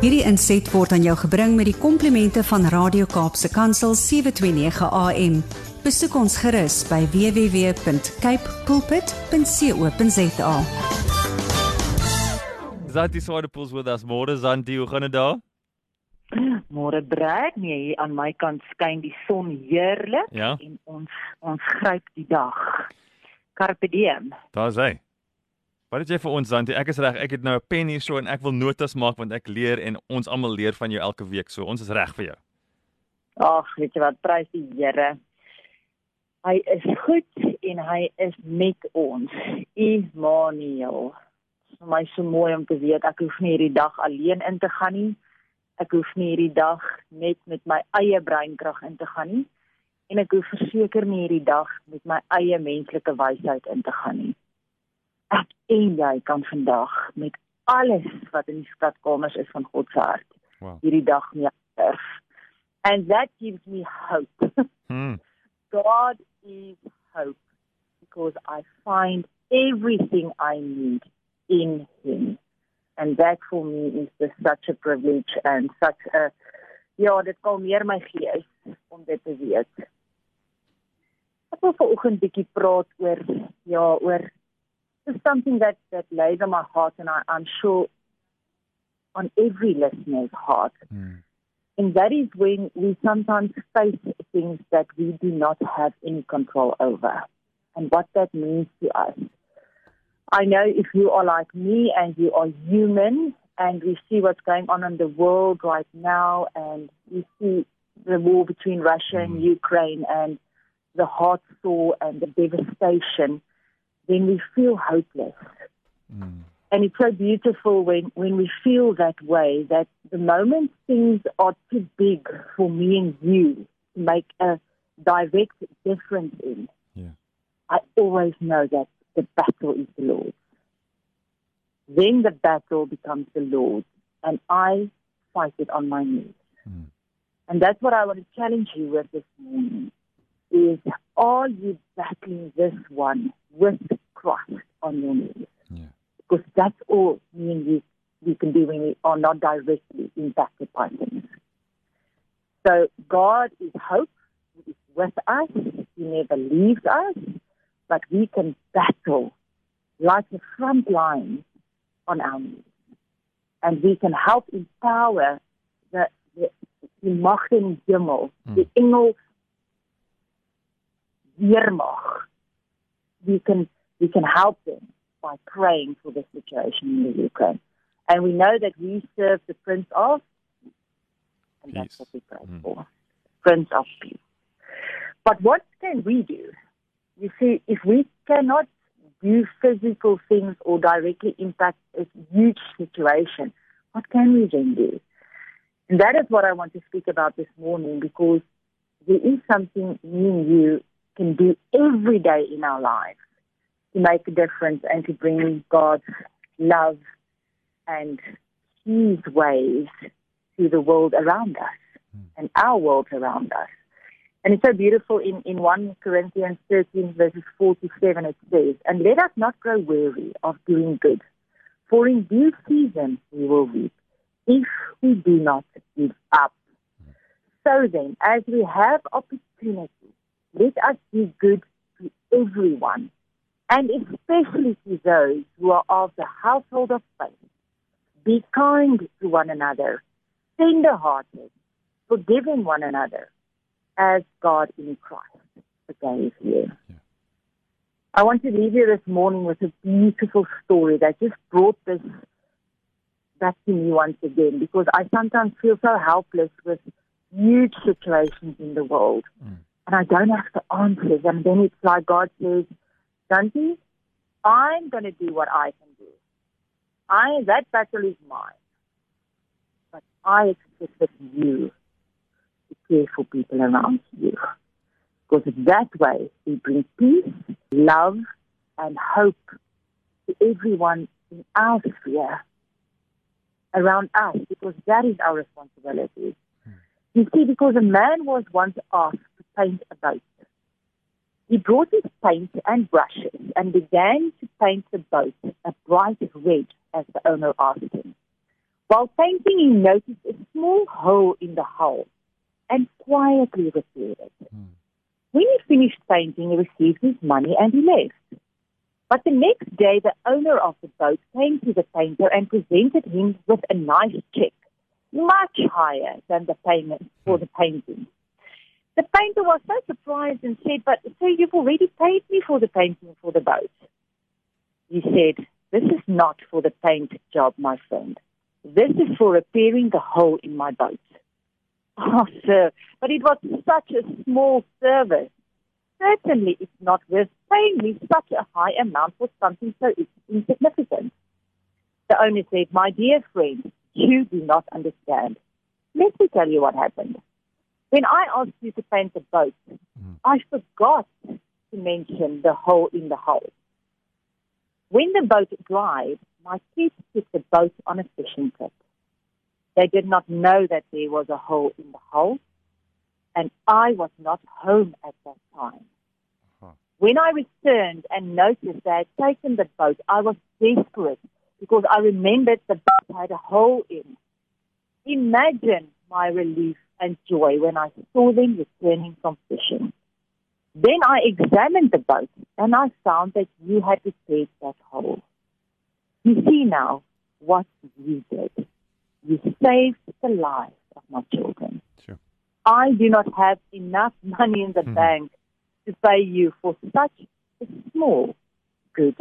Hierdie inset word aan jou gebring met die komplimente van Radio Kaapse Kansel 729 AM. Besoek ons gerus by www.cape pulpit.co.za. Zanti Swadepoels with us. Môre Zanti, hoe gaan dit daar? Môre breek nee hier aan my kant skyn die son heerlik Ja. en ons ons gryp die dag. Carpe diem. Daar's hy. Wat het jy vir ons Zanti? Ek is reg. Ek het nou 'n pen hier so en ek wil notas maak want ek leer en ons almal leer van jou elke week. So ons is reg vir jou. Ag, weet jy wat, prys die Here. Hy is goed en hy is met ons. Immanuel. Vir my so mooi om te weet ek hoef nie hierdie dag alleen in te gaan nie. Ek hoef nie hierdie dag net met my eie breinkrag in te gaan nie en ek hoef verseker nie hierdie dag met my eie menslike wysheid in te gaan nie. Ek en jy kan vandag met alles wat in die skatkamers is van God se hart Wow. hierdie dag mee erf. And that gives me hope. Hm. God is hope because I find everything I need in Him. And that for me is just such a privilege and such a ja, dit kalmeer my gees om dit te weet. Ek wil vanoggend bietjie praat oor ja, oor just something that that lays on my heart and I, I'm sure on every listener's heart. Hm. And that is when we sometimes face things that we do not have any control over and what that means to us. I know if you are like me and you are human and we see what's going on in the world right now and we see the war between Russia and hmm. Ukraine and the heart sore and the devastation, then we feel hopeless. Hm. And it's so beautiful when, when we feel that way, that the moment things are too big for me and you to make a direct difference in, Ja. I always know that the battle is the Lord's. Then the battle becomes the Lord's, and I fight it on my knees. Mm. And that's what I want to challenge you with this morning, is are you battling this one with on your knees? Ja. because that's all me and you we can do when we are not directly impacted by things. So God is hope, He is with us, He never leaves us, but we can battle like the front line on our knees. And we can help empower the, the, die magte in die hemel, die engel weermag. We can we can help them by praying for the situation in the Ukraine. And we know that we serve the Prince of and that's what we pray Mm. for. Prince of Peace. But what can we do? You see, if we cannot do physical things or directly impact a huge situation, what can we then do? And that is what I want to speak about this morning because there is something me and you can do every day in our lives to make a difference and to bring God's love and His ways to the world around us hmm. and our world around us. And it's so beautiful in, in 1 Corinthians 13, verses 4 to 7, it says, And let us not grow weary of doing good, for in due season we will reap, if we do not give up. So then, as we have opportunity, let us do good to everyone, and especially to those who are of the household of faith. Be kind to one another, tender-hearted, forgiving one another, as God in Christ forgave you. Yeah. I want to leave you this morning with a beautiful story that just brought this back to me once again because I sometimes feel so helpless with huge situations in the world Mm. and I don't have the answers. And then it's like God says, Zantie, I'm going to do what I can do. I that battle is mine, but I expect you to care for people around you, because that way we bring peace, love, and hope to everyone in our sphere around us, because that is our responsibility. Hmm. You see, because a man was once asked to paint a boat. He brought his paint and brushes and began to paint the boat a bright red as the owner asked him. While painting, he noticed a small hole in the hull and quietly repaired it. Hmm. When he finished painting, he received his money and he left. But the next day, the owner of the boat came to the painter and presented him with a nice check, much higher than the payment for the painting. The painter was so surprised and said, But sir, you've already paid me for the painting for the boat. He said, This is not for the paint job, my friend. This is for repairing the hole in my boat. Oh, sir, but it was such a small service. Certainly it's not worth paying me such a high amount for something so insignificant. The owner said, My dear friend, you do not understand. Let me tell you what happened. When I asked you to paint the boat, mm. I forgot to mention the hole in the hull. When the boat dried, my kids took the boat on a fishing trip. They did not know that there was a hole in the hull, and I was not home at that time. Huh. When I returned and noticed they had taken the boat, I was desperate because I remembered the boat had a hole in. Imagine my relief and joy when I saw them returning from fishing. Then I examined the boat and I found that you had repaired that hole. You see now what you did. You saved the lives of my children. Sure. I do not have enough money in the mm-hmm. bank to pay you for such a small good.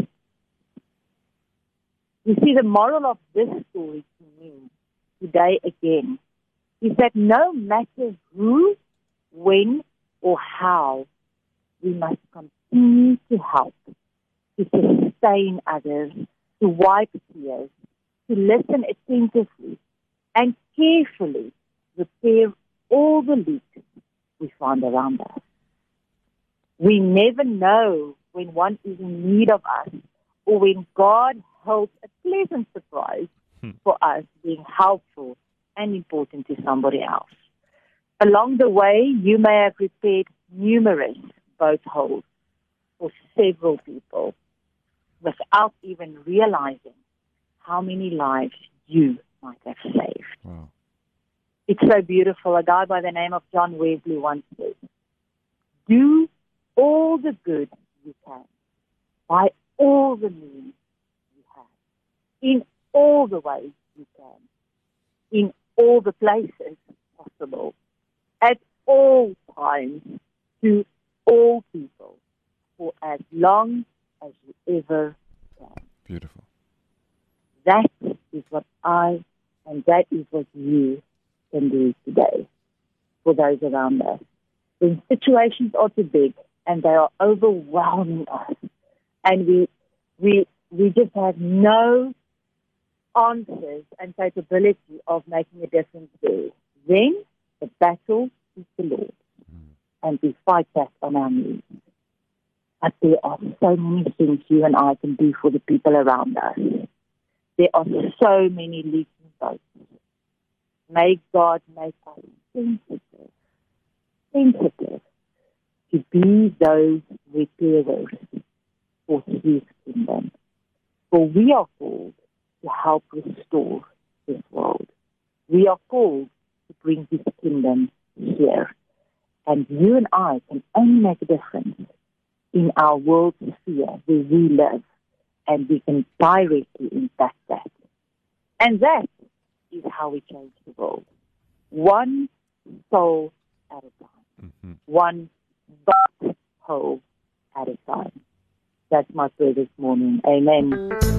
You see, the moral of this story to me today again is that no matter who, when, or how, we must continue to help, to sustain others, to wipe tears, to listen attentively, and carefully repair all the leaks we find around us. We never know when one is in need of us or when God holds a pleasant surprise hmm. for us being helpful and important to somebody else. Along the way, you may have repaired numerous boat holes for several people without even realizing how many lives you might have saved. Wow. It's so beautiful. A guy by the name of John Wesley once said, Do all the good you can by all the means you have, in all the ways you can, in all the places possible, at all times, to all people, for as long as you ever can. Beautiful. That is what I and that is what you can do today for those around us. When situations are too big and they are overwhelming us, and we we we just have no answers and capability of making a difference there, then the battle is the Lord. Mm. And we fight that on our knees. But there are so many things you and I can do for the people around us. There are so many leaking boats. May God make us sensitive, sensitive to be those repairers for His kingdom. For we are called to help restore this world. We are called to bring His kingdom here. And you and I can only make a difference in our world sphere where we live, and we can directly impact that. And that is how we change the world. One soul at a time. Mm-hmm. One box hole at a time. That's my prayer this morning. Amen.